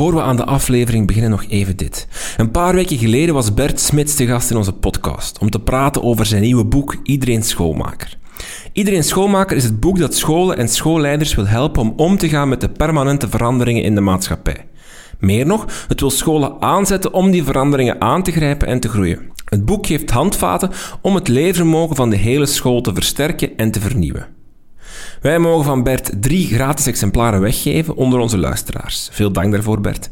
Voor we aan de aflevering beginnen, nog even dit. Een paar weken geleden was Bert Smits de gast in onze podcast om te praten over zijn nieuwe boek Iedereen Schoolmaker. Iedereen Schoolmaker is het boek dat scholen en schoolleiders wil helpen om om te gaan met de permanente veranderingen in de maatschappij. Meer nog, het wil scholen aanzetten om die veranderingen aan te grijpen en te groeien. Het boek geeft handvaten om het leervermogen van de hele school te versterken en te vernieuwen. Wij mogen van Bert drie gratis exemplaren weggeven onder onze luisteraars. Veel dank daarvoor, Bert.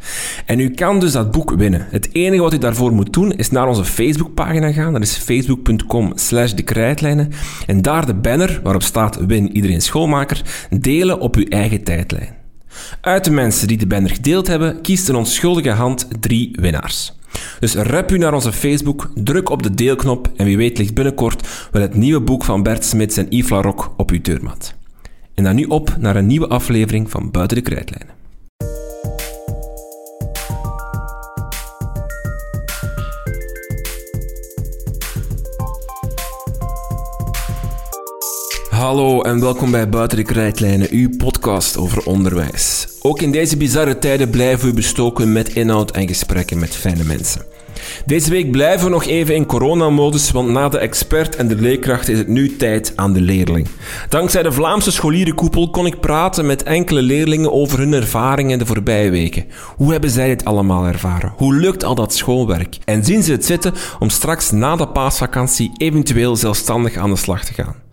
En u kan dus dat boek winnen. Het enige wat u daarvoor moet doen is naar onze Facebookpagina gaan. Dat is facebook.com slash de krijtlijnen. En daar de banner waarop staat Win Iedereen Schoolmaker delen op uw eigen tijdlijn. Uit de mensen die de banner gedeeld hebben, kiest een onschuldige hand drie winnaars. Dus rep u naar onze Facebook, druk op de deelknop en wie weet ligt binnenkort wel het nieuwe boek van Bert Smits en Yves Larocque op uw deurmat. En dan nu op naar een nieuwe aflevering van Buiten de Krijtlijnen. Hallo en welkom bij Buiten de Krijtlijnen, uw podcast over onderwijs. Ook in deze bizarre tijden blijven we bestoken met inhoud en gesprekken met fijne mensen. Deze week blijven we nog even in coronamodus, want na de expert en de leerkracht is het nu tijd aan de leerling. Dankzij de Vlaamse scholierenkoepel kon ik praten met enkele leerlingen over hun ervaringen de voorbije weken. Hoe hebben zij dit allemaal ervaren? Hoe lukt al dat schoolwerk? En zien ze het zitten om straks na de paasvakantie eventueel zelfstandig aan de slag te gaan?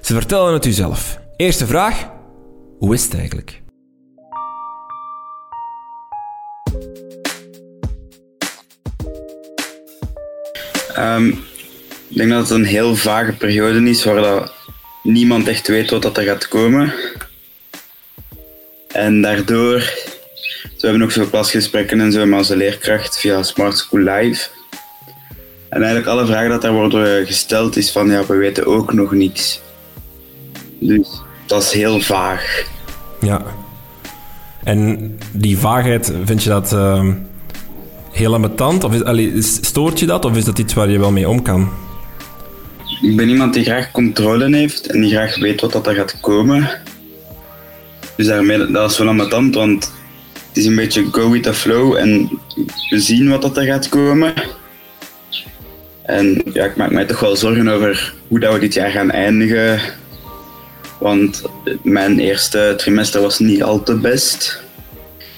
Ze vertellen het u zelf. Eerste vraag: hoe is het eigenlijk? Um, ik denk dat het een heel vage periode is waar dat niemand echt weet wat dat er gaat komen. En daardoor, we hebben ook veel klasgesprekken en zo met onze leerkracht via Smart School Live. En eigenlijk alle vragen dat daar worden gesteld is van ja, we weten ook nog niks. Dus dat is heel vaag. Ja. En die vaagheid, vind je dat... Uh heel ambetant? Of is, allee, stoort je dat? Of is dat iets waar je wel mee om kan? Ik ben iemand die graag controle heeft en die graag weet wat dat er gaat komen. Dus daarmee, dat is wel ambetant, want het is een beetje go with the flow en we zien wat dat er gaat komen. En ja, ik maak mij toch wel zorgen over hoe dat we dit jaar gaan eindigen. Want mijn eerste trimester was niet al te best.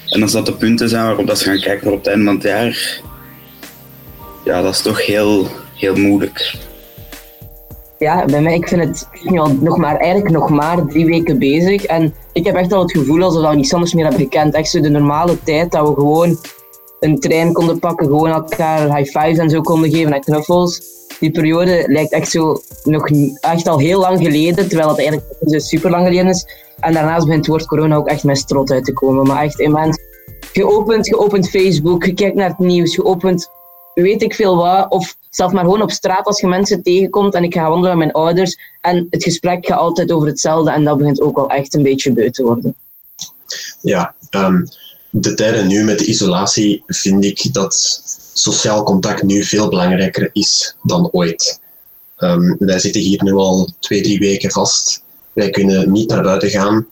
En als dat de punten zijn waarop dat ze gaan kijken op het einde van het jaar, ja, dat is toch heel, heel moeilijk. Ja, bij mij, ik vind het al nog maar, eigenlijk nog maar drie weken bezig. En ik heb echt al het gevoel alsof we niets anders meer hebben gekend. Echt zo de normale tijd dat we gewoon een trein konden pakken, gewoon elkaar high fives en zo konden geven en knuffels. Die periode lijkt echt zo nog echt al heel lang geleden, terwijl het eigenlijk super lang geleden is. En daarnaast begint het woord corona ook echt met strot uit te komen. Maar echt immens. Geopend, geopend Facebook, gekijkt naar het nieuws, geopend weet ik veel wat. Of zelf maar gewoon op straat als je mensen tegenkomt en ik ga wandelen met mijn ouders. En het gesprek gaat altijd over hetzelfde en dat begint ook wel echt een beetje beu te worden. Ja, um, de tijden nu met de isolatie vind ik dat sociaal contact nu veel belangrijker is dan ooit. Um, wij zitten hier nu al twee, drie weken vast. Wij kunnen niet naar buiten gaan.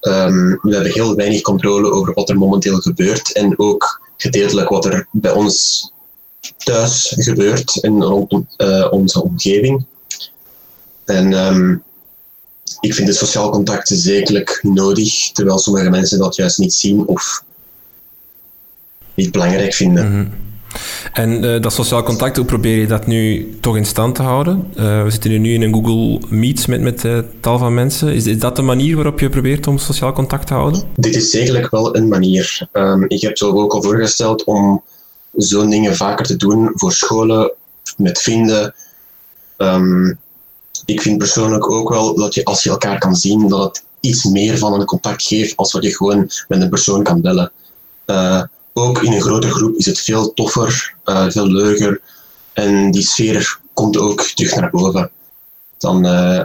Um, we hebben heel weinig controle over wat er momenteel gebeurt en ook gedeeltelijk wat er bij ons thuis gebeurt en rond uh, onze omgeving. En um, ik vind de sociaal contact zekerlijk nodig, terwijl sommige mensen dat juist niet zien of niet belangrijk vinden. Mm -hmm. En uh, dat sociaal contact, hoe probeer je dat nu toch in stand te houden? Uh, we zitten nu in een Google Meet met, met uh, tal van mensen. Is, is dat de manier waarop je probeert om sociaal contact te houden? Dit is zekerlijk wel een manier. Um, ik heb zo ook al voorgesteld om zo'n dingen vaker te doen voor scholen, met vrienden. Um, ik vind persoonlijk ook wel dat je als je elkaar kan zien, dat het iets meer van een contact geeft als wat je gewoon met een persoon kan bellen. Ook in een grotere groep is het veel toffer, uh, veel leuker. En die sfeer komt ook terug naar boven dan, uh,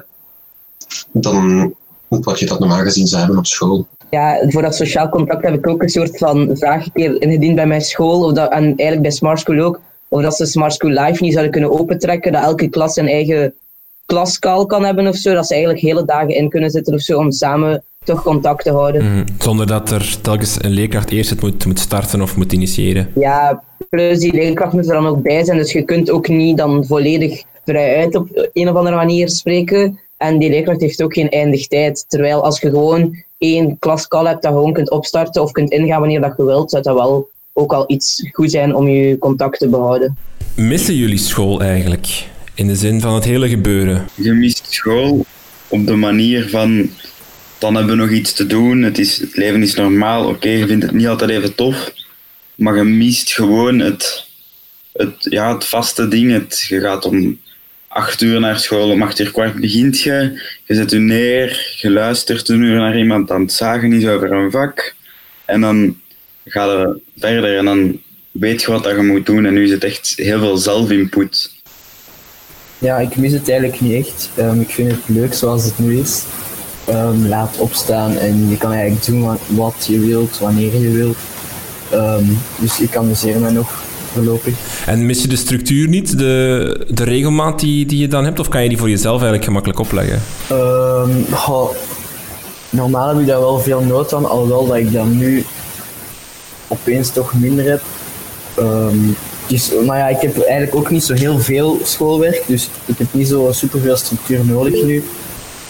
dan wat je dat normaal gezien zou hebben op school. Ja, voor dat sociaal contact heb ik ook een soort van vraag een keer ingediend bij mijn school, of dat, en eigenlijk bij Smart School ook, of dat ze Smart School Live niet zouden kunnen opentrekken, dat elke klas zijn eigen klaskaal kan hebben of zo, dat ze eigenlijk hele dagen in kunnen zitten of zo om samen toch contact te houden. Mhm. Zonder dat er telkens een leerkracht eerst het moet, moet starten of moet initiëren. Ja, plus die leerkracht moet er dan ook bij zijn, dus je kunt ook niet dan volledig vrijuit op een of andere manier spreken. En die leerkracht heeft ook geen eindig tijd. Terwijl als je gewoon één klaskal hebt dat je gewoon kunt opstarten of kunt ingaan wanneer dat je wilt, zou dat wel ook al iets goed zijn om je contact te behouden. Missen jullie school eigenlijk? In de zin van het hele gebeuren? Je mist school op de manier van dan hebben we nog iets te doen. Het, is, het leven is normaal. Oké, je vindt het niet altijd even tof. Maar je mist gewoon het, het, ja, het vaste ding. Het, je gaat om acht uur naar school, om acht uur kwart begint je. Je zet je neer, je luistert een uur naar iemand aan het zagen is over een vak. En dan ga je verder en dan weet je wat je moet doen. En nu is het echt heel veel zelfinput. Ja, ik mis het eigenlijk niet echt. Um, ik vind het leuk zoals het nu is. Um, laat opstaan en je kan eigenlijk doen wat je wilt, wanneer je wilt. Um, dus ik amuseer me nog voorlopig. En mis je de structuur niet, de, de regelmaat die, die je dan hebt, of kan je die voor jezelf eigenlijk gemakkelijk opleggen? Goh, normaal heb ik daar wel veel nood aan, alhoewel dat ik dat nu opeens toch minder heb. Um, dus, maar ja, ik heb eigenlijk ook niet zo heel veel schoolwerk, dus ik heb niet zo superveel structuur nodig nu.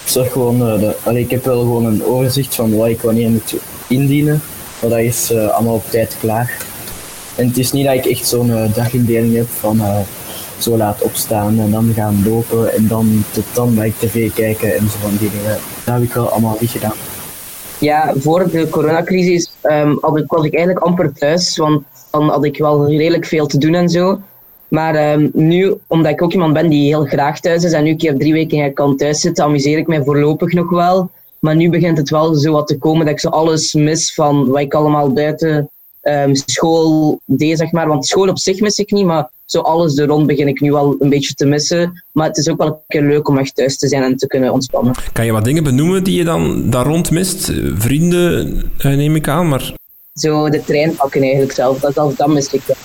Ik zorg gewoon, uh, de, ik heb wel gewoon een overzicht van wat ik wanneer moet indienen, maar dat is uh, allemaal op tijd klaar. En het is niet dat ik echt zo'n uh, dagindeling heb van zo laat opstaan en dan gaan lopen en dan tot dan bij tv kijken en zo van die dingen. Dat heb ik wel allemaal niet gedaan. Ja, voor de coronacrisis ik, was ik eigenlijk amper thuis, want dan had ik wel redelijk veel te doen en zo. Maar um, nu, omdat ik ook iemand ben die heel graag thuis is en nu een keer drie weken kan thuis zitten, amuseer ik mij voorlopig nog wel. Maar nu begint het wel zo wat te komen dat ik zo alles mis van wat ik allemaal buiten um, school deed, zeg maar. Want school op zich mis ik niet, maar zo alles er rond begin ik nu wel een beetje te missen. Maar het is ook wel een keer leuk om echt thuis te zijn en te kunnen ontspannen. Kan je wat dingen benoemen die je dan daar rond mist? Vrienden uh, neem ik aan, maar... Zo de trein pakken eigenlijk zelf, dat, dat, dat mis ik wel.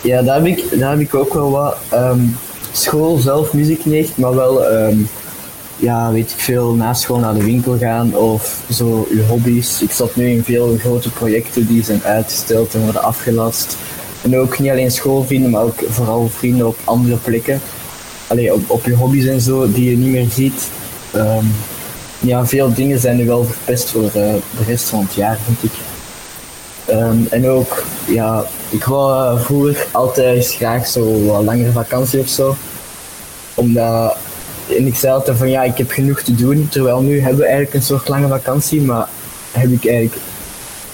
Ja, daar heb ik, daar heb ik ook wel wat. Um, school zelf mis ik niet maar wel... Um, ja, weet ik veel, na school naar de winkel gaan of zo uw hobby's. Ik zat nu in veel grote projecten die zijn uitgesteld en worden afgelast. En ook niet alleen schoolvrienden, maar ook vooral vrienden op andere plekken. Allee, op, op je hobby's en zo, die je niet meer ziet. Um, ja, veel dingen zijn nu wel verpest voor uh, de rest van het jaar, vind ik. Um, en ook, ja, ik wou uh, vroeger altijd graag zo wat langere vakantie of zo. Omdat en ik zei altijd van ja, ik heb genoeg te doen. Terwijl nu hebben we eigenlijk een soort lange vakantie, maar heb ik eigenlijk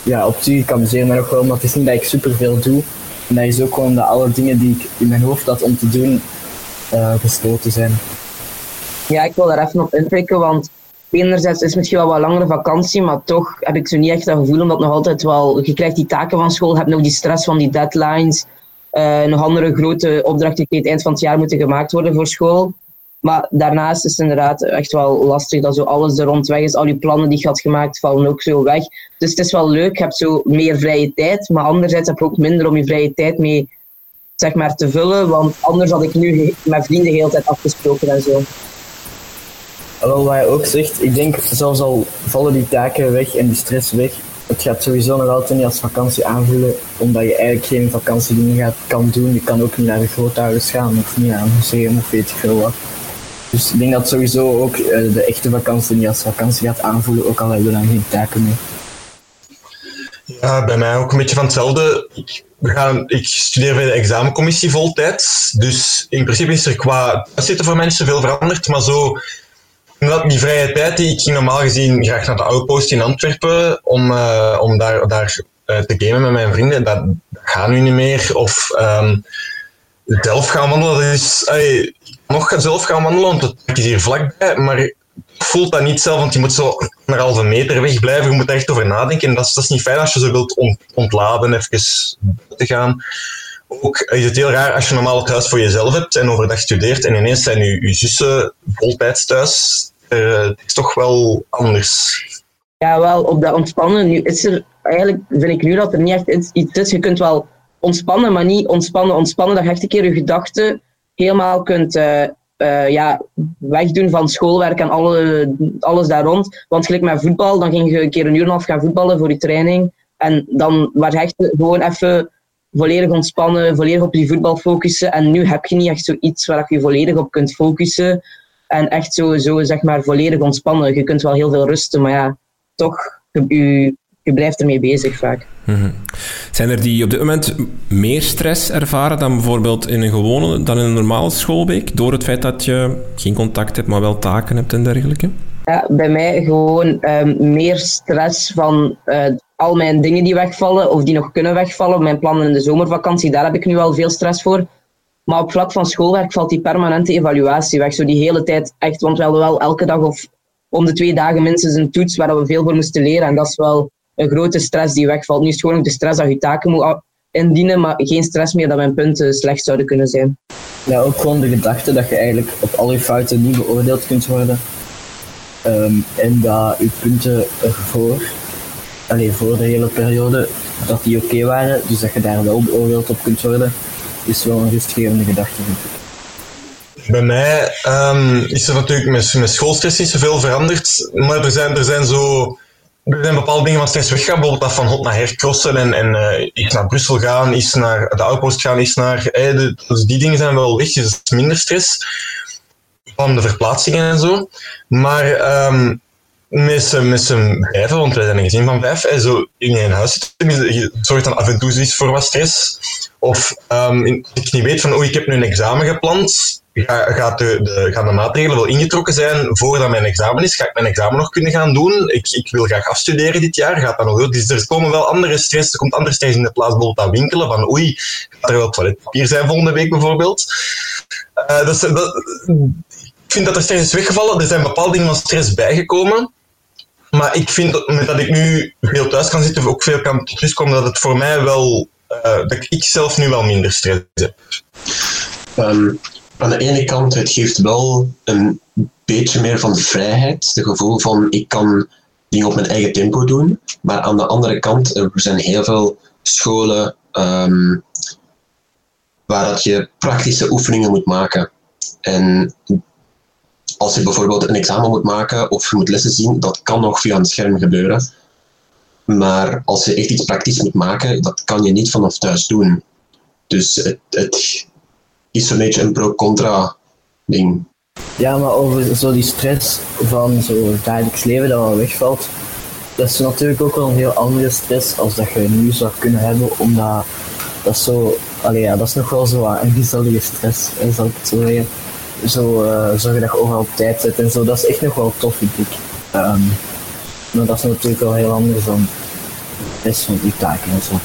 ja, op zich, ik amuseer me nog wel, maar het is niet dat ik superveel doe. En dat is ook gewoon dat alle dingen die ik in mijn hoofd had om te doen, uh, gesloten zijn. Ja, ik wil daar even op inpikken, want enerzijds is misschien wel wat langere vakantie, maar toch heb ik zo niet echt dat gevoel, omdat nog altijd wel, je krijgt die taken van school, hebt nog die stress van die deadlines, uh, nog andere grote opdrachten die het eind van het jaar moeten gemaakt worden voor school. Maar daarnaast is het inderdaad echt wel lastig dat zo alles er rond weg is. Al die plannen die je had gemaakt vallen ook zo weg. Dus het is wel leuk, je hebt zo meer vrije tijd. Maar anderzijds heb je ook minder om je vrije tijd mee zeg maar, te vullen. Want anders had ik nu met vrienden de hele tijd afgesproken en zo. Wel, wat je ook zegt, ik denk zelfs al vallen die taken weg en die stress weg, het gaat sowieso nog altijd niet als vakantie aanvoelen, omdat je eigenlijk geen vakantiedingen gaat, kan doen. Je kan ook niet naar de grootouders gaan of niet naar een museum of weet ik veel wat. Dus ik denk dat sowieso ook uh, de echte vakantie niet als vakantie gaat aanvoelen, ook al hebben we dan geen taken meer. Ja, bij mij ook een beetje van hetzelfde. Ik, we gaan, ik studeer bij de examencommissie voltijds. Dus in principe is er qua zitten voor mensen veel veranderd. Maar zo, die vrije tijd ik ging normaal gezien graag naar de Outpost in Antwerpen om, uh, om daar, daar uh, te gamen met mijn vrienden, dat, dat gaat nu niet meer. Of um, zelf gaan wandelen, dat is, nog zelf gaan wandelen, want het is hier vlakbij, maar voelt dat niet zelf, want je moet zo een halve meter weg blijven. Je moet er echt over nadenken. En dat is, dat is niet fijn als je zo wilt ontladen, even te gaan. Ook is het heel raar als je normaal het huis voor jezelf hebt en overdag studeert en ineens zijn je, je zussen voltijds thuis. Uh, het is toch wel anders. Ja, wel op dat ontspannen. Nu is er eigenlijk, vind ik nu dat er niet echt iets is. Je kunt wel ontspannen, maar niet ontspannen, ontspannen. Dat je echt een keer je gedachten helemaal kunt uh, ja, wegdoen van schoolwerk en alle, alles daar rond. Want gelijk met voetbal, dan ging je een keer een uur en half gaan voetballen voor je training. En dan was echt gewoon even volledig ontspannen, volledig op je voetbal focussen. En nu heb je niet echt zoiets waar je volledig op kunt focussen. En echt zo, zo zeg maar volledig ontspannen. Je kunt wel heel veel rusten, maar ja, toch, je, je blijft ermee bezig vaak. Mhm. Zijn er die op dit moment meer stress ervaren dan bijvoorbeeld in een gewone, dan in een normale schoolweek? Door het feit dat je geen contact hebt, maar wel taken hebt en dergelijke? Ja, bij mij gewoon um, meer stress van uh, al mijn dingen die wegvallen of die nog kunnen wegvallen. Mijn plannen in de zomervakantie, daar heb ik nu al veel stress voor. Maar op vlak van schoolwerk valt die permanente evaluatie weg. Zo die hele tijd echt, want we hadden wel elke dag of om de twee dagen minstens een toets waar we veel voor moesten leren. En dat is wel een grote stress die wegvalt. Nu is het gewoon ook de stress dat je taken moet indienen, maar geen stress meer dat mijn punten slecht zouden kunnen zijn. Ja, ook gewoon de gedachte dat je eigenlijk op al je fouten niet beoordeeld kunt worden. Um, en dat je punten ervoor, alleen voor de hele periode, dat die oké waren, dus dat je daar wel beoordeeld op kunt worden, is wel een rustgevende gedachte, ik. Bij mij um, is er natuurlijk met, schoolstress niet zoveel veranderd, maar er zijn, er zijn zo er zijn bepaalde dingen wat stress weggaan, bijvoorbeeld dat van hot naar her crossen en, en iets naar Brussel gaan, iets naar de outpost gaan, iets naar... Eh, de, dus die dingen zijn wel weg, dus minder stress van de verplaatsingen en zo. Maar um, met z'n vijven, want wij zijn een gezin van vijf, en zo in een huis zitten, zorgt dan af en toe zoiets voor wat stress. Of um, ik niet weet van, oh, ik heb nu een examen gepland, ga, gaat de, de, gaan de maatregelen wel ingetrokken zijn voordat mijn examen is? Ga ik mijn examen nog kunnen gaan doen? Ik, ik wil graag afstuderen dit jaar. Gaat dat nog goed? Dus er komen wel andere stress. Er komt andere stress in de plaats, bijvoorbeeld aan winkelen. Van oei, gaat er wel toiletpapier zijn volgende week bijvoorbeeld? Uh, dat, dat, ik vind dat er stress is weggevallen. Er zijn bepaalde dingen van stress bijgekomen. Maar ik vind dat met dat ik nu veel thuis kan zitten, ook veel kan terugkomen, dat het voor mij wel, uh, dat ik zelf nu wel minder stress heb. Um, aan de ene kant, het geeft wel een beetje meer van vrijheid. Het gevoel van ik kan dingen op mijn eigen tempo doen. Maar aan de andere kant, er zijn heel veel scholen um, waar dat je praktische oefeningen moet maken. En als je bijvoorbeeld een examen moet maken of je moet lessen zien, dat kan nog via een scherm gebeuren. Maar als je echt iets praktisch moet maken, dat kan je niet vanaf thuis doen. Dus het, het is zo'n beetje een pro-contra ding. Ja, maar over zo die stress van zo het dagelijks leven dat wel wegvalt, dat is natuurlijk ook wel een heel andere stress als dat je nu zou kunnen hebben, omdat dat zo, allee, ja, dat is nog wel zo een gezellige stress, zal ik het zo. Zo uh, zorgen dat je overal op tijd zit en zo, dat is echt nog wel tof, vind ik. Um, maar dat is natuurlijk wel heel anders dan is van die taken en zo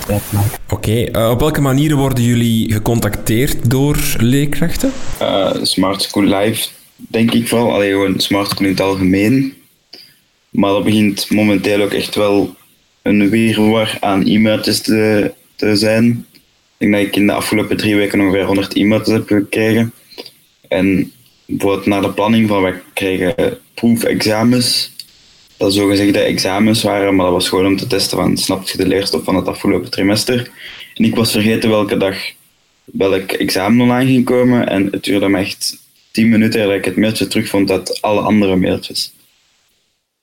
Oké, eh, op welke manieren worden jullie gecontacteerd door leerkrachten? Uh, Smart School Live, denk ik vooral. Alleen gewoon Smart School in het algemeen. Maar dat begint momenteel ook echt wel een weerwar aan e-mailtjes te, te zijn. Ik denk dat ik in de afgelopen drie weken ongeveer 100 e-mailtjes heb gekregen. En bijvoorbeeld naar de planning van, we krijgen proefexamens dat zogezegde examens waren, maar dat was gewoon om te testen van snap je de leerstof van het afgelopen trimester. En ik was vergeten welke dag welk examen online ging komen en het duurde me echt tien minuten dat ik het mailtje terugvond uit alle andere mailtjes.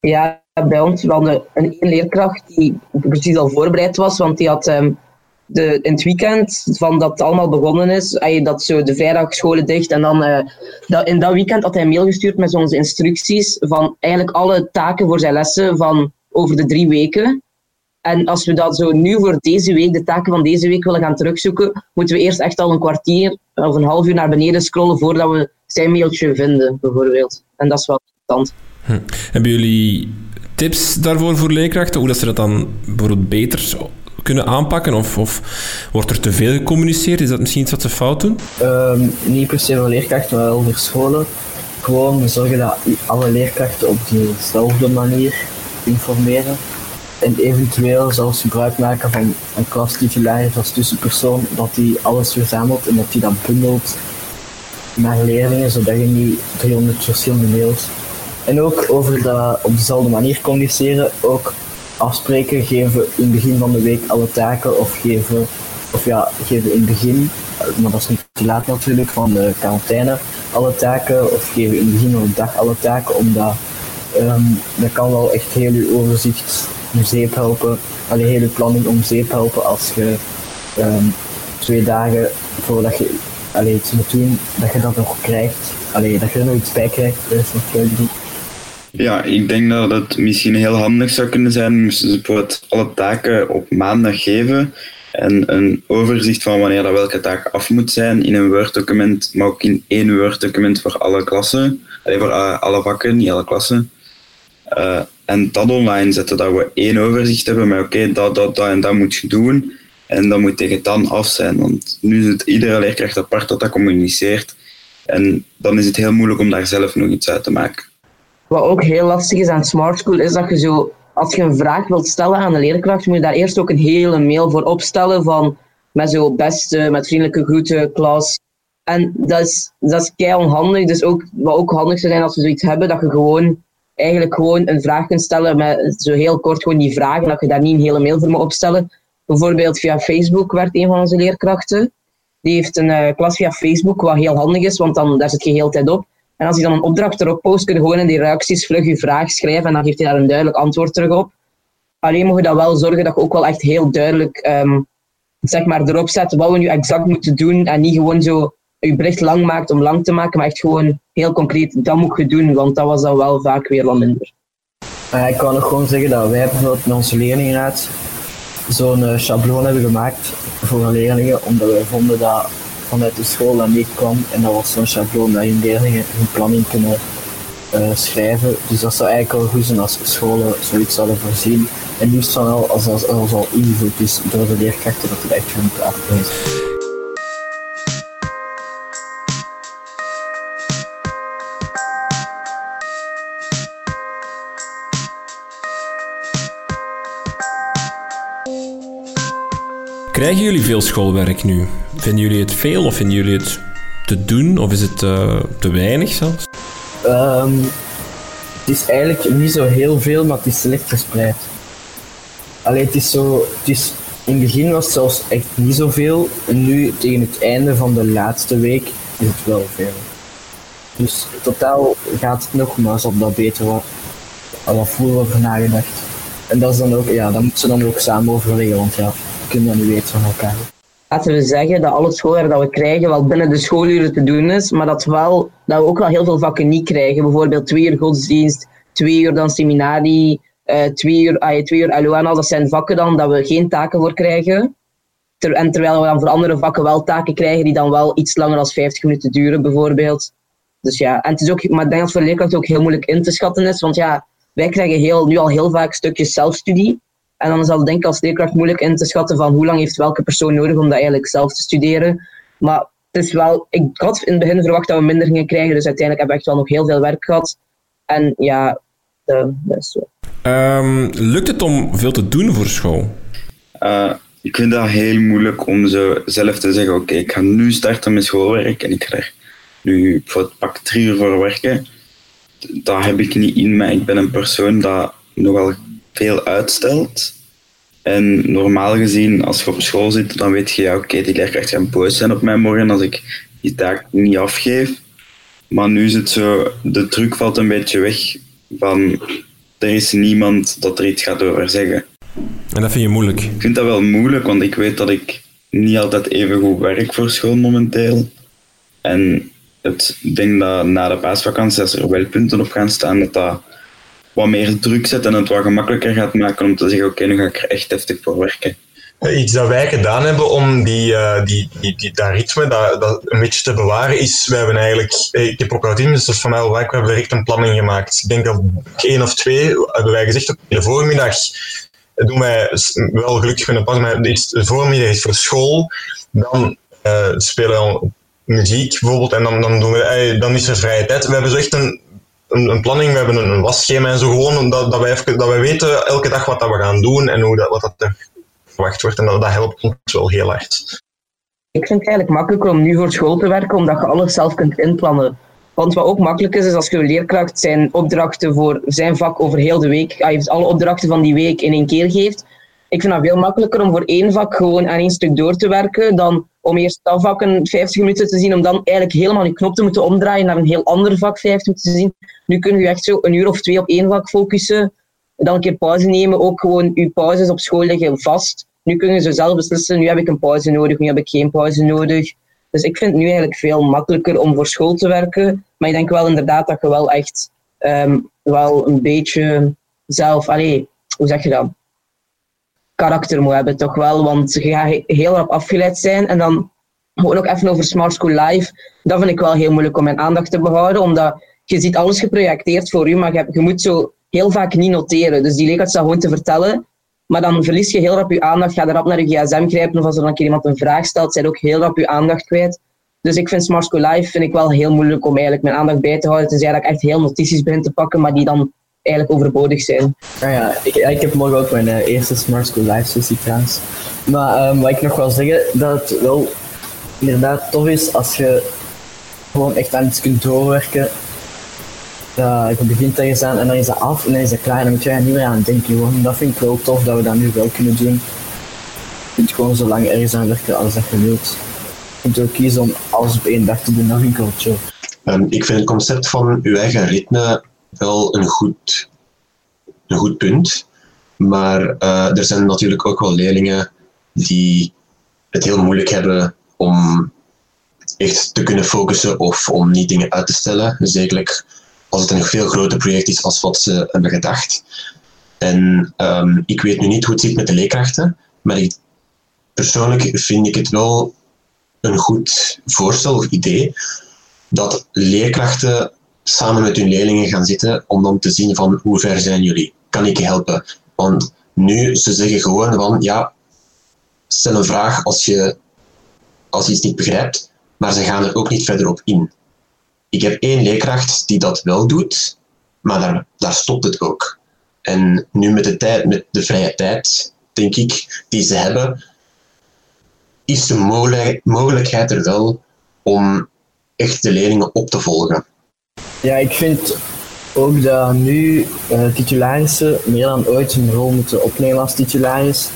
Ja, bij ons we hadden een leerkracht die precies al voorbereid was, want die had um, de, in het weekend van dat het allemaal begonnen is, dat zo de vrijdag scholen dicht en dan dat, in dat weekend had hij een mail gestuurd met onze instructies van eigenlijk alle taken voor zijn lessen van over de drie weken. En als we dat zo nu voor deze week, de taken van deze week willen gaan terugzoeken, moeten we eerst echt al een kwartier of een half uur naar beneden scrollen voordat we zijn mailtje vinden, bijvoorbeeld. En dat is wel interessant. Hm. Hebben jullie tips daarvoor voor leerkrachten? Hoe dat ze dat dan bijvoorbeeld beter kunnen aanpakken? Of, of wordt er te veel gecommuniceerd? Is dat misschien iets wat ze fout doen? Um, niet per se voor leerkrachten, maar wel voor scholen. Gewoon zorgen dat alle leerkrachten op dezelfde manier informeren. En eventueel zelfs gebruik maken van een klastitularis als tussenpersoon, dat die alles verzamelt en dat die dat bundelt naar leerlingen, zodat je niet 300 verschillende mails. En ook over dat op dezelfde manier communiceren, ook afspreken, geven in het begin van de week alle taken of geven, of ja, geven in het begin, maar dat is niet te laat natuurlijk, van de quarantaine, alle taken, of geven in het begin van de dag alle taken, omdat ehm, dat kan wel echt heel je overzicht om zeep helpen, alleen heel je planning om zeep helpen als je ehm, twee dagen voordat je allee, iets moet doen, dat je dat nog krijgt, allee, dat je er nog iets bij krijgt, dat is heel goed. Ja, ik denk dat het misschien heel handig zou kunnen zijn moesten ze bijvoorbeeld alle taken op maandag geven en een overzicht van wanneer dat welke taak af moet zijn in een Word-document, maar ook in één Word-document voor alle klassen, Allee, voor uh, alle vakken, niet alle klassen. Uh, en dat online zetten, dat we één overzicht hebben met oké, dat, dat, dat en dat moet je doen. En dat moet tegen dan af zijn, want nu het iedere leerkracht apart dat dat communiceert. En dan is het heel moeilijk om daar zelf nog iets uit te maken. Wat ook heel lastig is aan Smart School, is dat je zo, als je een vraag wilt stellen aan de leerkracht, moet je daar eerst ook een hele mail voor opstellen van met zo beste, met vriendelijke groeten, klas. En dat is, dat is kei onhandig. Dus ook, wat ook handig zou zijn als we zoiets hebben, dat je gewoon eigenlijk gewoon een vraag kunt stellen met zo heel kort gewoon die vragen, dat je daar niet een hele mail voor moet opstellen. Bijvoorbeeld via Facebook werd een van onze leerkrachten. Die heeft een uh, klas via Facebook, wat heel handig is, want dan, daar zit je heel tijd op. En als hij dan een opdracht erop post, kun je gewoon in die reacties vlug je vraag schrijven en dan geeft hij daar een duidelijk antwoord terug op. Alleen moet je dan wel zorgen dat je ook wel echt heel duidelijk um, zeg maar, erop zet wat we nu exact moeten doen en niet gewoon zo je bericht lang maakt om lang te maken, maar echt gewoon heel concreet, dat moet je doen, want dat was dan wel vaak weer wat minder. Uh, ik kan nog gewoon zeggen dat wij bijvoorbeeld met onze leerlingenraad zo'n uh, hebben gemaakt voor leerlingen, omdat we vonden dat vanuit de school dat niet kwam. En dat was zo'n schabloon dat je leerlingen hun planning kunnen uh, schrijven. Dus dat zou eigenlijk wel goed zijn als scholen zoiets zouden voorzien. En liefst van al als dat al ingevoerd is door de leerkrachten, dat het echt hun plaats is. Krijgen jullie veel schoolwerk nu? Vinden jullie het veel of vinden jullie het te doen of is het uh, te weinig zelfs? Um, het is eigenlijk niet zo heel veel, maar het is slecht gespreid. Alleen het is zo, het is, in het begin was het zelfs echt niet zoveel en nu tegen het einde van de laatste week is het wel veel. Dus totaal gaat het nog, maar zal dat beter wat, al vroeger over nagedacht. En dat is dan ook, ja, dat moeten ze dan ook samen overleggen, want ja, kunnen dat niet weten van elkaar. Laten we zeggen dat al het schoolwerk dat we krijgen wel binnen de schooluren te doen is, maar dat, wel, dat we ook wel heel veel vakken niet krijgen. Bijvoorbeeld twee uur godsdienst, twee uur dan seminarie, uh, twee uur, ah, twee uur LO en al. Dat zijn vakken dan dat we geen taken voor krijgen. Ter, en terwijl we dan voor andere vakken wel taken krijgen die dan wel iets langer dan 50 minuten duren, bijvoorbeeld. Dus ja, en het is ook, maar ik denk dat het voor leerkrachten ook heel moeilijk in te schatten is, want ja, wij krijgen heel, nu al heel vaak stukjes zelfstudie. En dan is dat denk ik als leerkracht moeilijk in te schatten van hoe lang heeft welke persoon nodig om dat eigenlijk zelf te studeren. Maar het is wel, ik had in het begin verwacht dat we minder gingen krijgen, dus uiteindelijk hebben we echt wel nog heel veel werk gehad. En ja, dat is zo. Um, lukt het om veel te doen voor school? Uh, ik vind dat heel moeilijk om zo zelf te zeggen, oké, okay, ik ga nu starten met schoolwerk en ik ga er nu voor pak drie uur voor werken. Dat heb ik niet in mij. Ik ben een persoon dat nogal veel uitstelt. En normaal gezien, als je op school zit, dan weet je, ja, oké, okay, die leerkracht gaat boos zijn op mij morgen als ik die taak niet afgeef. Maar nu is het zo, de druk valt een beetje weg van, er is niemand dat er iets gaat over zeggen. En dat vind je moeilijk? Ik vind dat wel moeilijk, want ik weet dat ik niet altijd even goed werk voor school momenteel. En het, ik denk dat na de paasvakantie, als er wel punten op gaan staan, dat dat wat meer druk zet en het wat gemakkelijker gaat maken om te zeggen, oké, nu ga ik er echt heftig voor werken. Iets dat wij gedaan hebben om die, uh, die, die, die, dat ritme dat, dat een beetje te bewaren, is, wij hebben eigenlijk, ik heb ook team, dus dat is van mij waar, we hebben direct een planning gemaakt. Ik denk dat één of twee hebben wij gezegd, op de voormiddag doen wij wel gelukkig kunnen passen, maar de voormiddag is voor school, dan spelen we muziek bijvoorbeeld en dan, dan, doen we, dan is er vrije tijd. We hebben zo echt een, een, planning, we hebben een, een wasschema en zo gewoon, dat, dat, wij dat wij weten elke dag wat dat we gaan doen en hoe dat, wat dat er verwacht wordt. En dat, dat helpt ons wel heel erg. Ik vind het eigenlijk makkelijker om nu voor school te werken, omdat je alles zelf kunt inplannen. Want wat ook makkelijk is, is als je leerkracht zijn opdrachten voor zijn vak over heel de week, hij heeft alle opdrachten van die week in één keer geeft, ik vind dat veel makkelijker om voor één vak gewoon aan één stuk door te werken dan om eerst dat vak een 50 minuten te zien, om dan eigenlijk helemaal je knop te moeten omdraaien naar een heel ander vak 50 minuten te zien. Nu kun je echt zo een uur of twee op één vak focussen, dan een keer pauze nemen. Ook gewoon je pauzes op school liggen vast. Nu kun je zelf beslissen, nu heb ik een pauze nodig, nu heb ik geen pauze nodig. Dus ik vind het nu eigenlijk veel makkelijker om voor school te werken. Maar ik denk wel inderdaad dat je wel echt ehm, wel een beetje zelf, allee, hoe zeg je dat? Karakter moet hebben, toch wel. Want je gaat heel erg afgeleid zijn. En dan ook even over Smart School Live. Dat vind ik wel heel moeilijk om mijn aandacht te behouden. Omdat je ziet alles geprojecteerd voor je, maar je, moet zo heel vaak niet noteren. Dus die leerkracht staat gewoon te vertellen. Maar dan verlies je heel rap je aandacht, ga rap naar je gsm grijpen. Of als er dan keer iemand een vraag stelt, zijn ook heel rap je aandacht kwijt. Dus ik vind Smart School Live vind ik wel heel moeilijk om eigenlijk mijn aandacht bij te houden. Tenzij dat ik echt heel notities begin te pakken, maar die dan eigenlijk overbodig zijn. Ah ja, ik, ik heb morgen ook mijn uh, eerste Smart School Live sessie trouwens. Maar um, wat ik nog wil zeggen, dat het wel inderdaad tof is als je gewoon echt aan iets kunt doorwerken. Uh, je begint ergens aan en dan is dat af en dan is dat klaar. Dan moet je er niet meer aan denken. Gewoon. Dat vind ik wel tof dat we dat nu wel kunnen doen. Je kunt gewoon zo lang ergens aan werken als dat je wilt. Je kunt ook kiezen om alles op één dag te doen, dat vind ik wel chill. Um, ik vind het concept van je eigen ritme wel een goed, een goed punt. Maar uh, er zijn natuurlijk ook wel leerlingen die het heel moeilijk hebben om echt te kunnen focussen of om niet dingen uit te stellen. Zeker als het een veel groter project is als wat ze hebben gedacht. En um, ik weet nu niet hoe het zit met de leerkrachten, maar ik, persoonlijk vind ik het wel een goed voorstel of idee dat leerkrachten samen met hun leerlingen gaan zitten om dan te zien van hoe ver zijn jullie? Kan ik je helpen? Want nu, ze zeggen gewoon van ja, stel een vraag als je, als iets niet begrijpt, maar ze gaan er ook niet verder op in. Ik heb één leerkracht die dat wel doet, maar daar, daar stopt het ook. En nu met de, tijd, met de vrije tijd, denk ik, die ze hebben, is de mogelijkheid er wel om echt de leerlingen op te volgen. Ja, ik vind ook dat nu uh, titularissen meer dan ooit hun rol moeten opnemen als titularis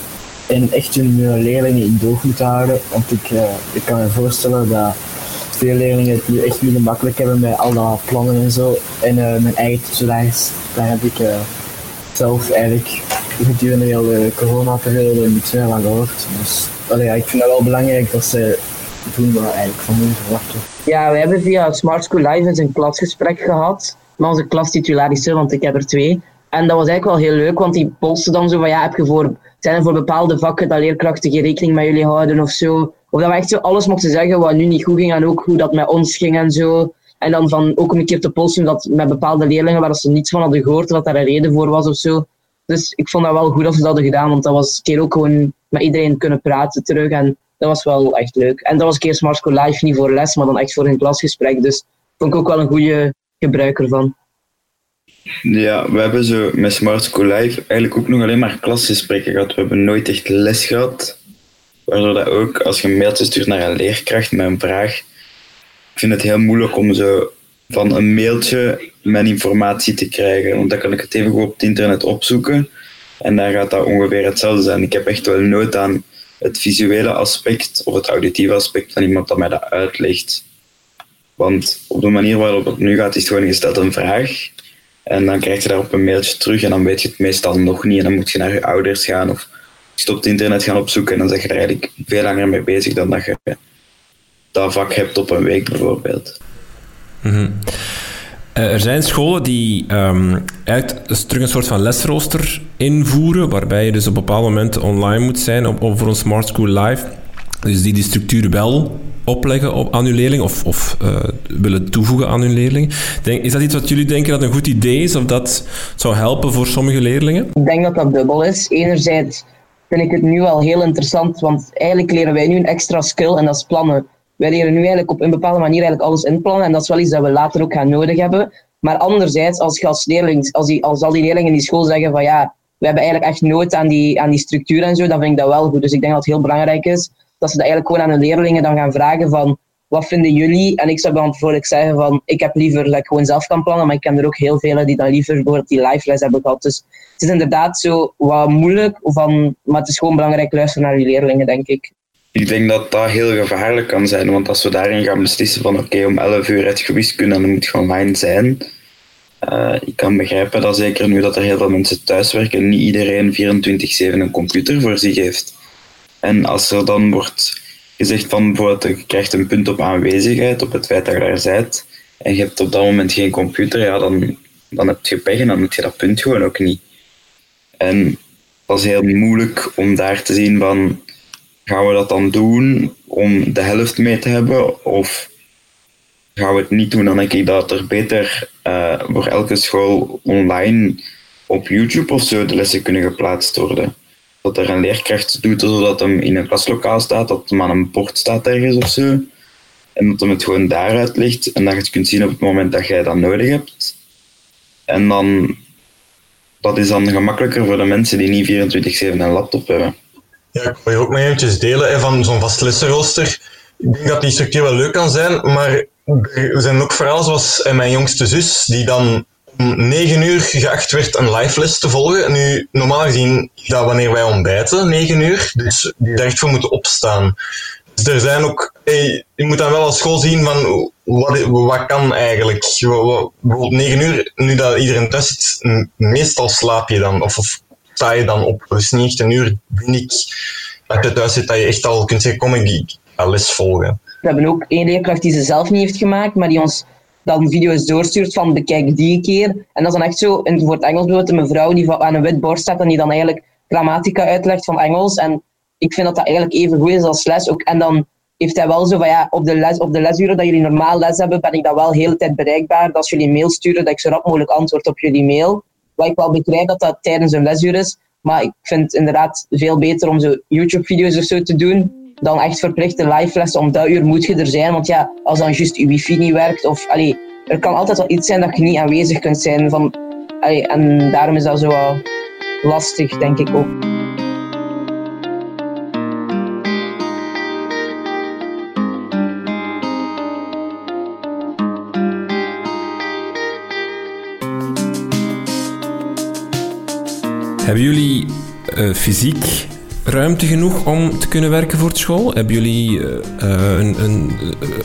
en echt hun uh, leerlingen in doog moeten houden. Want ik, uh, ik kan me voorstellen dat veel leerlingen het nu echt niet makkelijk hebben met al dat plannen en zo. En mijn eigen titularis, daar heb ik zelf eigenlijk gedurende de hele coronaperiode niet zo lang gehoord. Dus allee, ik vind het wel belangrijk dat ze doen wat eigenlijk van hun verwachten. Ja, we hebben via Smart School Live eens een klasgesprek gehad met onze klastitularissen, want ik heb er twee. En dat was eigenlijk wel heel leuk, want die polsten dan zo van ja, heb je voor, zijn er voor bepaalde vakken dat leerkrachten geen rekening met jullie houden of zo. Of dat we echt zo alles mochten zeggen wat nu niet goed ging en ook hoe dat met ons ging en zo. En dan van ook een keer te polsen dat met bepaalde leerlingen waar ze niets van hadden gehoord, dat daar een reden voor was of zo. Dus ik vond dat wel goed dat ze dat hadden gedaan, want dat was een keer ook gewoon met iedereen kunnen praten terug. En dat was wel echt leuk. En dat was een keer Smart Live, niet voor les, maar dan echt voor een klasgesprek. Dus vond ik ook wel een goede gebruiker van. Ja, we hebben zo met Smart School Live eigenlijk ook nog alleen maar klasgesprekken gehad. We hebben nooit echt les gehad. Waardoor dat ook, als je een mailtje stuurt naar een leerkracht met een vraag, ik vind het heel moeilijk om zo van een mailtje mijn informatie te krijgen. Want dan kan ik het even op het internet opzoeken. En dan gaat dat ongeveer hetzelfde zijn. Ik heb echt wel nood aan het visuele aspect of het auditieve aspect van iemand dat mij dat uitlegt. Want op de manier waarop het nu gaat, is het gewoon gesteld een vraag. En dan krijg je daarop een mailtje terug en dan weet je het meestal nog niet. En dan moet je naar je ouders gaan of je op internet gaan opzoeken. En dan zeg je er eigenlijk veel langer mee bezig dan dat je dat vak hebt op een week bijvoorbeeld. Uh, er zijn scholen die um, eigenlijk dus terug een soort van lesrooster invoeren, waarbij je dus op bepaalde momenten online moet zijn op, voor een Smart School Live. Dus die die structuur wel opleggen op, aan uw leerling of, of uh, willen toevoegen aan hun leerling. Denk, is dat iets wat jullie denken dat een goed idee is of dat zou helpen voor sommige leerlingen? Ik denk dat dat dubbel is. Enerzijds vind ik het nu al heel interessant, want eigenlijk leren wij nu een extra skill en dat is plannen wij leren nu eigenlijk op een bepaalde manier eigenlijk alles inplannen. En dat is wel iets dat we later ook gaan nodig hebben. Maar anderzijds, als je als leerling, als, die, als al die leerlingen in die school zeggen van ja, we hebben eigenlijk echt nood aan die, aan die structuur en zo, dan vind ik dat wel goed. Dus ik denk dat het heel belangrijk is dat ze dat eigenlijk gewoon aan de leerlingen dan gaan vragen van wat vinden jullie? En ik zou bijvoorbeeld zeggen van, ik heb liever dat ik gewoon zelf kan plannen, maar ik ken er ook heel velen die dan liever bijvoorbeeld die live les hebben gehad. Dus het is inderdaad zo wat moeilijk, van, maar het is gewoon belangrijk luisteren naar je leerlingen, denk ik. Ik denk dat dat heel gevaarlijk kan zijn, want als we daarin gaan beslissen van oké, om 11 uur het gewiskunde, dan moet je online zijn. Uh, ik kan begrijpen dat zeker nu dat er heel veel mensen thuiswerken, niet iedereen 24-7 een computer voor zich heeft. En als er dan wordt gezegd van bijvoorbeeld, je krijgt een punt op aanwezigheid, op het feit dat je daar bent, en je hebt op dat moment geen computer, ja, dan, dan heb je pech en dan heb je dat punt gewoon ook niet. En dat is heel moeilijk om daar te zien van, gaan we dat dan doen om de helft mee te hebben, of gaan we het niet doen, dan denk ik dat er beter uh, voor elke school online op YouTube of zo de lessen kunnen geplaatst worden dat er een leerkracht doet zodat hem in een klaslokaal staat, dat hem aan een bord staat ergens of zo. En dat hem het gewoon daaruit ligt en dat je het kunt zien op het moment dat jij dat nodig hebt. En dan, dat is dan gemakkelijker voor de mensen die niet 24-7 een laptop hebben. Ja, ik wil je ook nog eventjes delen van zo'n vast lessenrooster. Ik denk dat die structuur wel leuk kan zijn, maar er zijn ook verhalen zoals mijn jongste zus, die dan om 9 uur geacht werd een live les te volgen. Nu, normaal gezien dat wanneer wij ontbijten, 9 uur, dus die daar echt voor moeten opstaan. Dus er zijn ook, hey, je moet dan wel als school zien van wat, wat kan eigenlijk. Bijvoorbeeld 9 uur, nu dat iedereen thuis meestal slaap je dan of, of sta je dan op. Dus niet echt een uur ik dat je thuis zit dat je echt al kunt zeggen, kom ik ga les volgen. We hebben ook één leerkracht die ze zelf niet heeft gemaakt, maar die ons dan video's doorstuurt van bekijk die keer. En dat is dan echt zo, in, voor het Engels bijvoorbeeld, een mevrouw die aan een wit bord staat en die dan eigenlijk grammatica uitlegt van Engels. En ik vind dat dat eigenlijk even goed is als les. Ook, en dan heeft hij wel zo van ja, op de, les, op de lesuren dat jullie normaal les hebben, ben ik dan wel de hele tijd bereikbaar. Dat als jullie mail sturen, dat ik zo rap mogelijk antwoord op jullie mail. Wat ik wel begrijp dat dat tijdens een lesuur is. Maar ik vind het inderdaad veel beter om zo YouTube-video's of zo te doen dan echt verplichte live lessen. Om dat uur moet je er zijn. Want ja, als dan juist je wifi niet werkt, of er kan altijd wel iets zijn dat je niet aanwezig kunt zijn. Van, en daarom is dat zo wel lastig, denk ik ook. Hebben jullie uh, fysiek ruimte genoeg om te kunnen werken voor school? Hebben jullie uh, een, een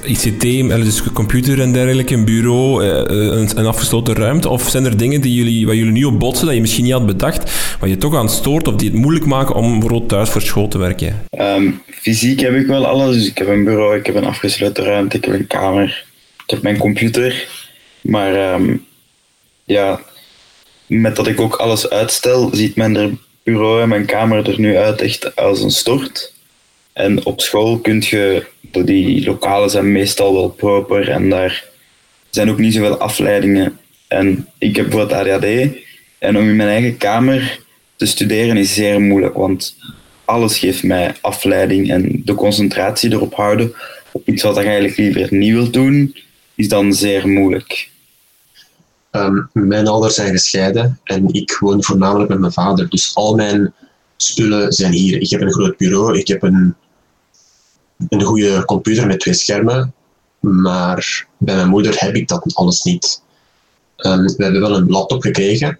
uh, ICT, dus een computer en dergelijke, een bureau, een, een, afgesloten ruimte? Of zijn er dingen die jullie, waar jullie nu op botsen dat je misschien niet had bedacht, waar je toch aan stoort of die het moeilijk maken om bijvoorbeeld thuis voor school te werken? Um, fysiek heb ik wel alles. Dus ik heb een bureau, ik heb een afgesloten ruimte, ik heb een kamer, ik heb mijn computer. Maar um, ja, met dat ik ook alles uitstel, ziet er bureau en mijn kamer er nu uit echt als een stort. En op school kun je, die lokalen zijn meestal wel proper en daar zijn ook niet zoveel afleidingen. En ik heb bijvoorbeeld ADHD en om in mijn eigen kamer te studeren is zeer moeilijk, want alles geeft mij afleiding en de concentratie erop houden op iets wat ik eigenlijk liever niet wil doen, is dan zeer moeilijk. Um, mijn ouders zijn gescheiden en ik woon voornamelijk met mijn vader. Dus al mijn spullen zijn hier. Ik heb een groot bureau, ik heb een, een goede computer met twee schermen, maar bij mijn moeder heb ik dat alles niet. Um, we hebben wel een laptop gekregen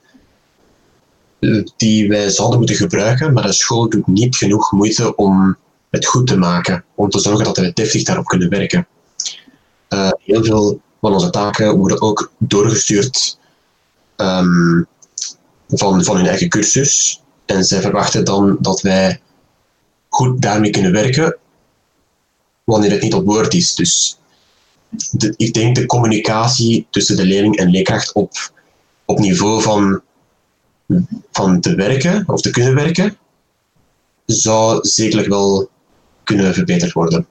eh, die wij zouden moeten gebruiken, maar de school doet niet genoeg moeite om het goed te maken, om te zorgen dat we deftig daarop kunnen werken. Uh, heel veel van onze taken worden ook doorgestuurd um, van, van hun eigen cursus. En zij verwachten dan dat wij goed daarmee kunnen werken wanneer het niet op woord is. Dus ik denk de communicatie tussen de leerling en leerkracht op, op niveau van, van te werken of te kunnen werken, zou zekerlijk wel kunnen verbeterd worden.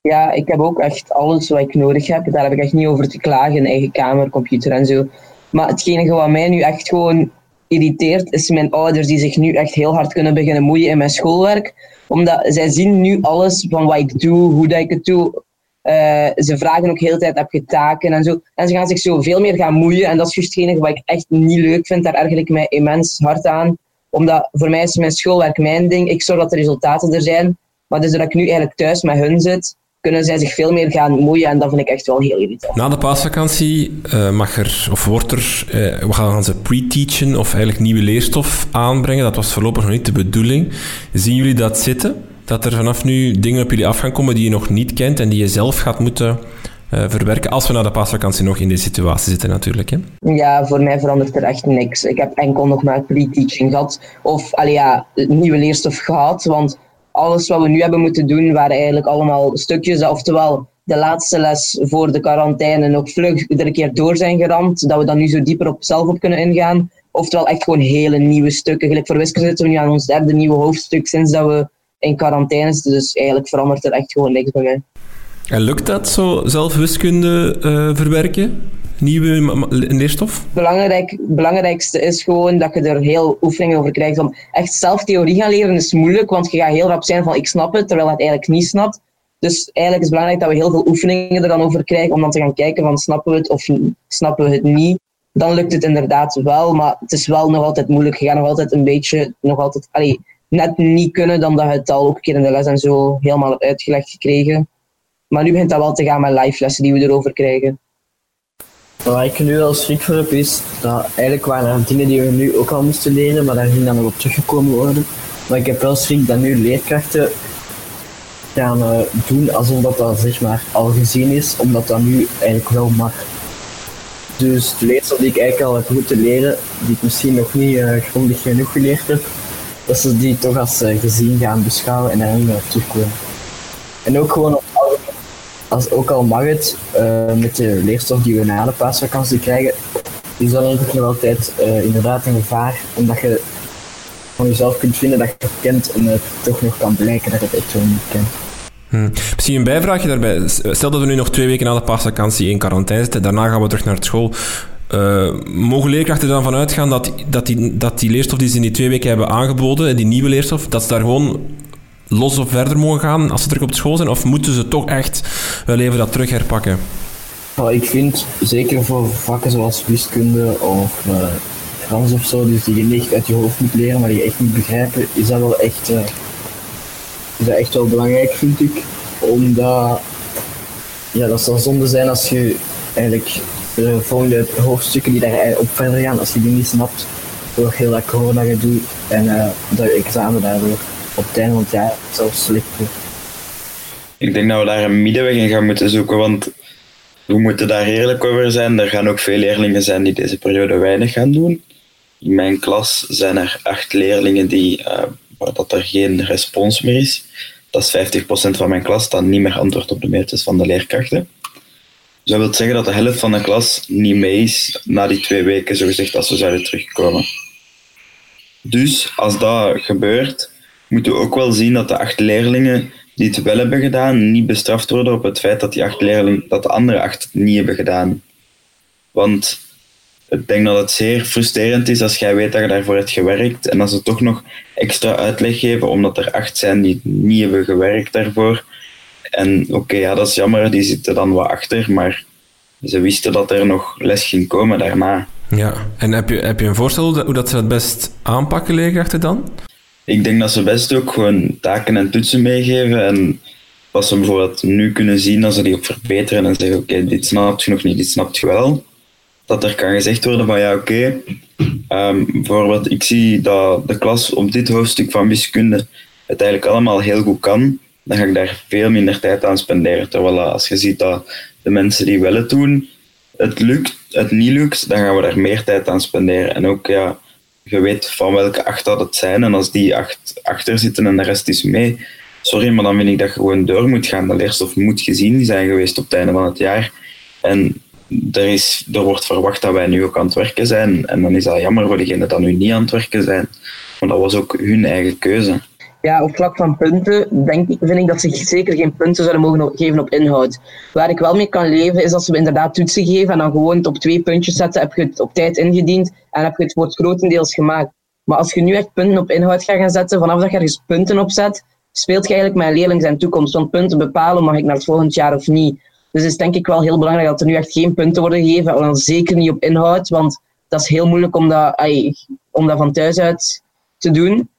Ja, ik heb ook echt alles wat ik nodig heb. Daar heb ik echt niet over te klagen. Eigen kamer, computer en zo. Maar hetgene wat mij nu echt gewoon irriteert, is mijn ouders die zich nu echt heel hard kunnen beginnen moeien in mijn schoolwerk. Omdat zij zien nu alles van wat ik doe, hoe dat ik het doe. Uh, ze vragen ook heel de tijd, heb je taken en zo. En ze gaan zich zo veel meer gaan moeien. En dat is juist hetgene wat ik echt niet leuk vind. Daar erger mij immens hard aan. Omdat voor mij is mijn schoolwerk mijn ding. Ik zorg dat de resultaten er zijn. Maar dus dat ik nu eigenlijk thuis met hun zit, kunnen zij zich veel meer gaan moeien en dat vind ik echt wel heel irritant. Na de paasvakantie uh, mag er, of wordt er, uh, we gaan ze pre-teachen of eigenlijk nieuwe leerstof aanbrengen. Dat was voorlopig nog niet de bedoeling. Zien jullie dat zitten? Dat er vanaf nu dingen op jullie af gaan komen die je nog niet kent en die je zelf gaat moeten uh, verwerken, als we na de paasvakantie nog in die situatie zitten natuurlijk. Hè? Ja, voor mij verandert er echt niks. Ik heb enkel nog maar pre-teaching gehad, of allee, ja, nieuwe leerstof gehad, want alles wat we nu hebben moeten doen waren eigenlijk allemaal stukjes, oftewel de laatste les voor de quarantaine nog vlug er een keer door zijn geramd, dat we dan nu zo dieper op zelf op kunnen ingaan. Oftewel echt gewoon hele nieuwe stukken. Gelijk voor wiskunde zitten we nu aan ons derde nieuwe hoofdstuk sinds dat we in quarantaine zitten. Dus eigenlijk verandert er echt gewoon niks bij mij. En lukt dat zo zelf wiskunde uh, verwerken? Nieuwe leerstof? Belangrijk, belangrijkste is gewoon dat je er heel oefeningen over krijgt. Om echt zelf theorie gaan leren is moeilijk, want je gaat heel rap zijn van ik snap het, terwijl je het eigenlijk niet snapt. Dus eigenlijk is het belangrijk dat we heel veel oefeningen er dan over krijgen, om dan te gaan kijken van snappen we het of snappen we het niet. Dan lukt het inderdaad wel, maar het is wel nog altijd moeilijk. Je gaat nog altijd een beetje, nog altijd, allee, net niet kunnen dan dat je het al ook een keer in de les en zo helemaal uitgelegd gekregen. Maar nu begint dat wel te gaan met live lessen die we erover krijgen. Waar ik nu wel schrik voor heb is dat eigenlijk waren er dingen die we nu ook al moesten leren, maar daar ging dan nog op teruggekomen worden. Maar ik heb wel schrik dat nu leerkrachten gaan uh, doen alsof dat, dat zeg maar, al gezien is, omdat dat nu eigenlijk wel mag. Dus de leerstof die ik eigenlijk al heb moeten leren, die ik misschien nog niet uh, grondig genoeg geleerd heb, dat ze die toch als uh, gezien gaan beschouwen en daar niet terugkomen. En ook gewoon op als, ook al mag het uh, met de leerstof die we na de paasvakantie krijgen, is dat natuurlijk nog altijd uh, inderdaad een gevaar, omdat je van jezelf kunt vinden dat je het kent en het toch nog kan blijken dat je het echt zo niet kent. Hmm. Misschien een bijvraagje daarbij. Stel dat we nu nog twee weken na de paasvakantie in quarantaine zitten, daarna gaan we terug naar school. Uh, mogen leerkrachten er dan vanuit gaan dat, dat, die, dat die leerstof die ze in die twee weken hebben aangeboden, die nieuwe leerstof, dat ze daar gewoon los of verder mogen gaan als ze terug op school zijn? Of moeten ze toch echt wel even dat terug herpakken? ik vind, zeker voor vakken zoals wiskunde of uh, Frans of zo, dus die je niet uit je hoofd moet leren, maar die je echt niet begrijpen, is dat wel echt, uh, is dat echt wel belangrijk, vind ik. Omdat ja, dat zou zonde zijn als je eigenlijk de volgende hoofdstukken die daar op verder gaan, als je die niet snapt, door heel dat corona doet en uh, dat je examen daardoor op het einde van het jaar zelfs slecht Ik denk dat we daar een middenweg in gaan moeten zoeken, want we moeten daar eerlijk over zijn. Er gaan ook veel leerlingen zijn die deze periode weinig gaan doen. In mijn klas zijn er acht leerlingen die, waar dat er geen respons meer is. Dat is 50% van mijn klas dat niet meer antwoordt op de mailtjes van de leerkrachten. Dus dat wil zeggen dat de helft van de klas niet mee is na die twee weken, zogezegd, als we zouden terugkomen. Dus als dat gebeurt, moeten we ook wel zien dat de acht leerlingen die het wel hebben gedaan, niet bestraft worden op het feit dat, die acht leerlingen, dat de andere acht het niet hebben gedaan. Want ik denk dat het zeer frustrerend is als jij weet dat je daarvoor hebt gewerkt en als ze toch nog extra uitleg geven omdat er acht zijn die niet hebben gewerkt daarvoor. En oké, ja, dat is jammer, die zitten dan wat achter, maar ze wisten dat er nog les ging komen daarna. Ja, en heb je, heb je een voorstel hoe dat ze het best aanpakken, leerkrachten dan? Ik denk dat ze best ook gewoon taken en toetsen meegeven. En wat ze bijvoorbeeld nu kunnen zien, dat ze die ook verbeteren en zeggen: Oké, dit snapt je nog niet, dit snapt je wel. Dat er kan gezegd worden van ja, oké. Ehm, bijvoorbeeld, ik zie dat de klas op dit hoofdstuk van wiskunde het eigenlijk allemaal heel goed kan. Dan ga ik daar veel minder tijd aan spenderen. Terwijl als je ziet dat de mensen die wel het doen, het lukt, het niet lukt, dan gaan we daar meer tijd aan spenderen. En ook ja, je weet van welke acht dat het zijn. En als die acht achter zitten en de rest is mee, sorry, maar dan vind ik dat je gewoon door moet gaan. De leerstof moet gezien zijn geweest op het einde van het jaar. En er, is, er wordt verwacht dat wij nu ook aan het werken zijn. En dan is dat jammer voor degenen die nu niet aan het werken zijn. Maar dat was ook hun eigen keuze ja, op vlak van punten denk, vind ik dat ze zeker geen punten zouden mogen geven op inhoud. Waar ik wel mee kan leven, is dat ze inderdaad toetsen geven en dan gewoon het op twee puntjes zetten. Heb je het op tijd ingediend en heb je het woord grotendeels gemaakt. Maar als je nu echt punten op inhoud gaat gaan zetten, vanaf dat je ergens punten op zet, speelt je eigenlijk een leerling zijn toekomst. Want punten bepalen, mag ik naar het volgend jaar of niet. Dus het is denk ik wel heel belangrijk dat er nu echt geen punten worden gegeven. En dan zeker niet op inhoud, want dat is heel moeilijk om dat, om dat van thuis uit te doen.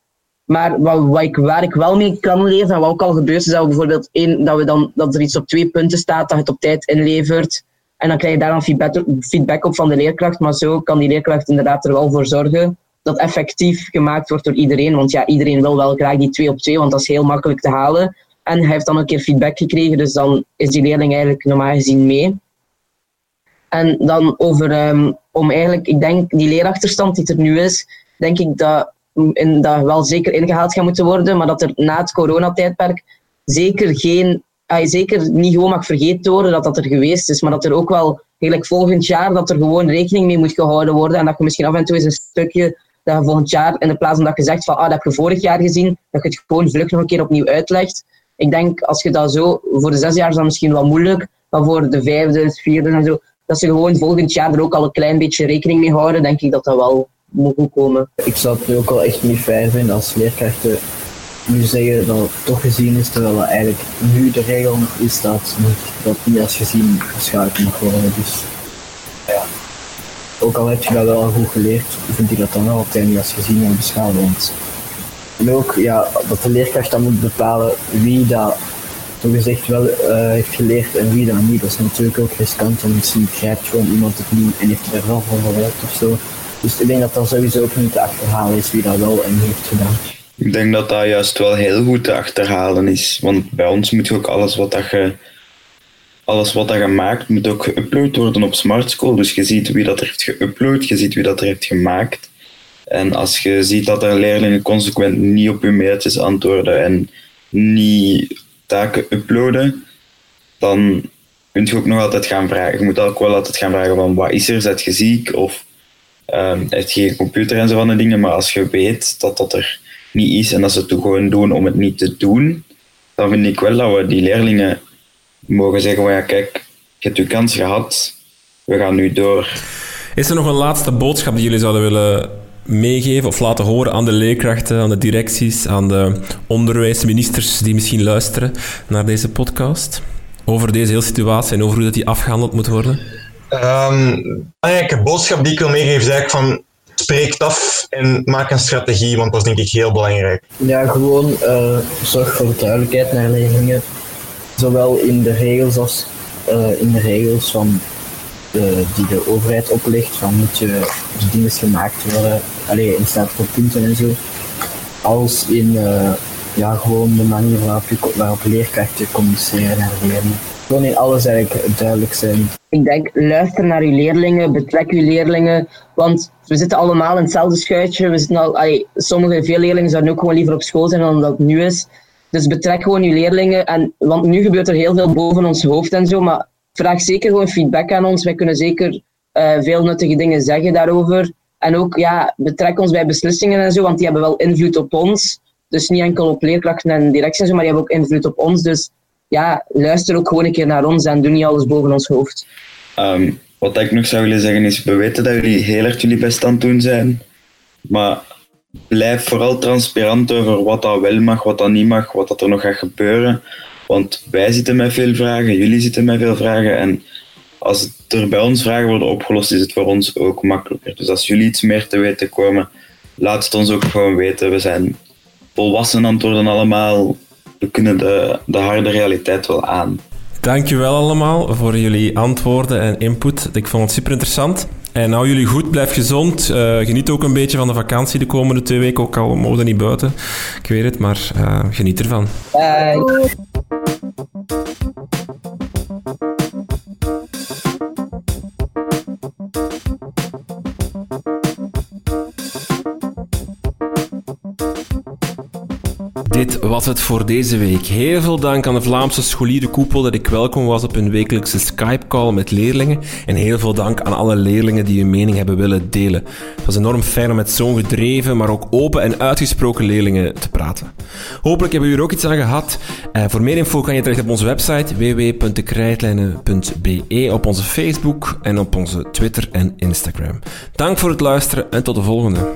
Maar waar ik wel mee kan leven, en wat ook al gebeurt, is dat bijvoorbeeld één, dat, we dan, dat er iets op twee punten staat, dat het op tijd inlevert. En dan krijg je daar dan feedback, feedback op van de leerkracht. Maar zo kan die leerkracht inderdaad er wel voor zorgen dat effectief gemaakt wordt door iedereen. Want ja, iedereen wil wel graag die twee op twee, want dat is heel makkelijk te halen. En hij heeft dan een keer feedback gekregen, dus dan is die leerling eigenlijk normaal gezien mee. En dan over, ehm, om eigenlijk, ik denk, die leerachterstand die er nu is, denk ik dat, in, dat wel zeker ingehaald gaat moeten worden, maar dat er na het coronatijdperk zeker geen, uh, zeker niet gewoon mag vergeten worden dat dat er geweest is, maar dat er ook wel eigenlijk volgend jaar dat er gewoon rekening mee moet gehouden worden en dat je misschien af en toe eens een stukje dat je volgend jaar, in de plaats van dat je zegt van ah, dat heb je vorig jaar gezien, dat je het gewoon vlug nog een keer opnieuw uitlegt. Ik denk, als je dat zo, voor de zes jaar is dat misschien wel moeilijk, maar voor de vijfde, vierde en zo, dat ze gewoon volgend jaar er ook al een klein beetje rekening mee houden, denk ik dat dat wel moet komen. Ik zou het nu ook wel echt niet fijn vinden als leerkrachten nu zeggen dat het toch gezien is, terwijl dat eigenlijk nu de regel is dat dat niet als gezien beschouwd mag worden. Dus ja, ook al heb je dat wel goed geleerd, vind ik dat dan wel altijd niet als gezien en beschouwd. En ook ja, dat de leerkracht dan moet bepalen wie dat zogezegd wel uh, heeft geleerd en wie dan niet. Dat is natuurlijk ook riskant, want misschien grijpt gewoon iemand het niet en heeft er wel van gewerkt of zo. Dus ik denk dat dat sowieso ook niet te achterhalen is wie dat wel en heeft gedaan. Ik denk dat dat juist wel heel goed te achterhalen is. Want bij ons moet je ook alles wat dat je, alles wat dat je maakt, moet ook geüpload worden op Smart School. Dus je ziet wie dat er heeft geüpload, je ziet wie dat er heeft gemaakt. En als je ziet dat er leerlingen consequent niet op je mailtjes antwoorden en niet taken uploaden, dan kun je ook nog altijd gaan vragen. Je moet ook wel altijd gaan vragen van wat is er, zet je ziek of um, je geen computer en zo van de dingen. Maar als je weet dat dat er niet is en dat ze het gewoon doen om het niet te doen, dan vind ik wel dat we die leerlingen mogen zeggen van ja kijk, je hebt je kans gehad, we gaan nu door. Is er nog een laatste boodschap die jullie zouden willen meegeven of laten horen aan de leerkrachten, aan de directies, aan de onderwijsministers die misschien luisteren naar deze podcast? Over deze hele situatie en over hoe dat die afgehandeld moet worden? Um, belangrijke boodschap die ik wil meegeven is eigenlijk van spreek af en maak een strategie, want dat is denk ik heel belangrijk. Ja, gewoon uh, zorg voor duidelijkheid naar leerlingen, zowel in de regels als uh, in de regels van die de overheid oplegt, van moet je die dingen gemaakt worden, alleen in staat voor punten en zo, als in ja, gewoon de manier waarop, je, waarop leerkrachten communiceren naar leerlingen. In alles eigenlijk duidelijk zijn. Ik denk, luister naar je leerlingen, betrek je leerlingen, want we zitten allemaal in hetzelfde schuitje. We zitten al, sommige, veel leerlingen zouden ook gewoon liever op school zijn dan dat het nu is. Dus betrek gewoon je leerlingen. En, want nu gebeurt er heel veel boven ons hoofd en zo, maar vraag zeker gewoon feedback aan ons. Wij kunnen zeker uh, veel nuttige dingen zeggen daarover. En ook ja, betrek ons bij beslissingen en zo, want die hebben wel invloed op ons. Dus niet enkel op leerkrachten en directie en zo, maar die hebben ook invloed op ons. Dus ja, luister ook gewoon een keer naar ons en doe niet alles boven ons hoofd. Um, wat ik nog zou willen zeggen is, we weten dat jullie heel erg jullie best aan het doen zijn. Maar blijf vooral transparant over wat dat wel mag, wat dat niet mag, wat dat er nog gaat gebeuren. Want wij zitten met veel vragen, jullie zitten met veel vragen. En als er bij ons vragen worden opgelost, is het voor ons ook makkelijker. Dus als jullie iets meer te weten komen, laat het ons ook gewoon weten. We zijn volwassen antwoorden allemaal. We kunnen de, de harde realiteit wel aan. Dankjewel allemaal voor jullie antwoorden en input. Ik vond het super interessant. En nou jullie goed, blijf gezond. Uh, geniet ook een beetje van de vakantie de komende twee weken, ook al mogen niet buiten. Ik weet het, maar uh, geniet ervan. Bye. Dit was het voor deze week. Heel veel dank aan de Vlaamse scholieren koepel dat ik welkom was op hun wekelijkse Skype-call met leerlingen. En heel veel dank aan alle leerlingen die hun mening hebben willen delen. Het was enorm fijn om met zo'n gedreven, maar ook open en uitgesproken leerlingen te praten. Hopelijk hebben jullie er ook iets aan gehad. Uh, voor meer info kan je terecht op onze website www.dekrijtlijnen.be, op onze Facebook en op onze Twitter en Instagram. Dank voor het luisteren en tot de volgende.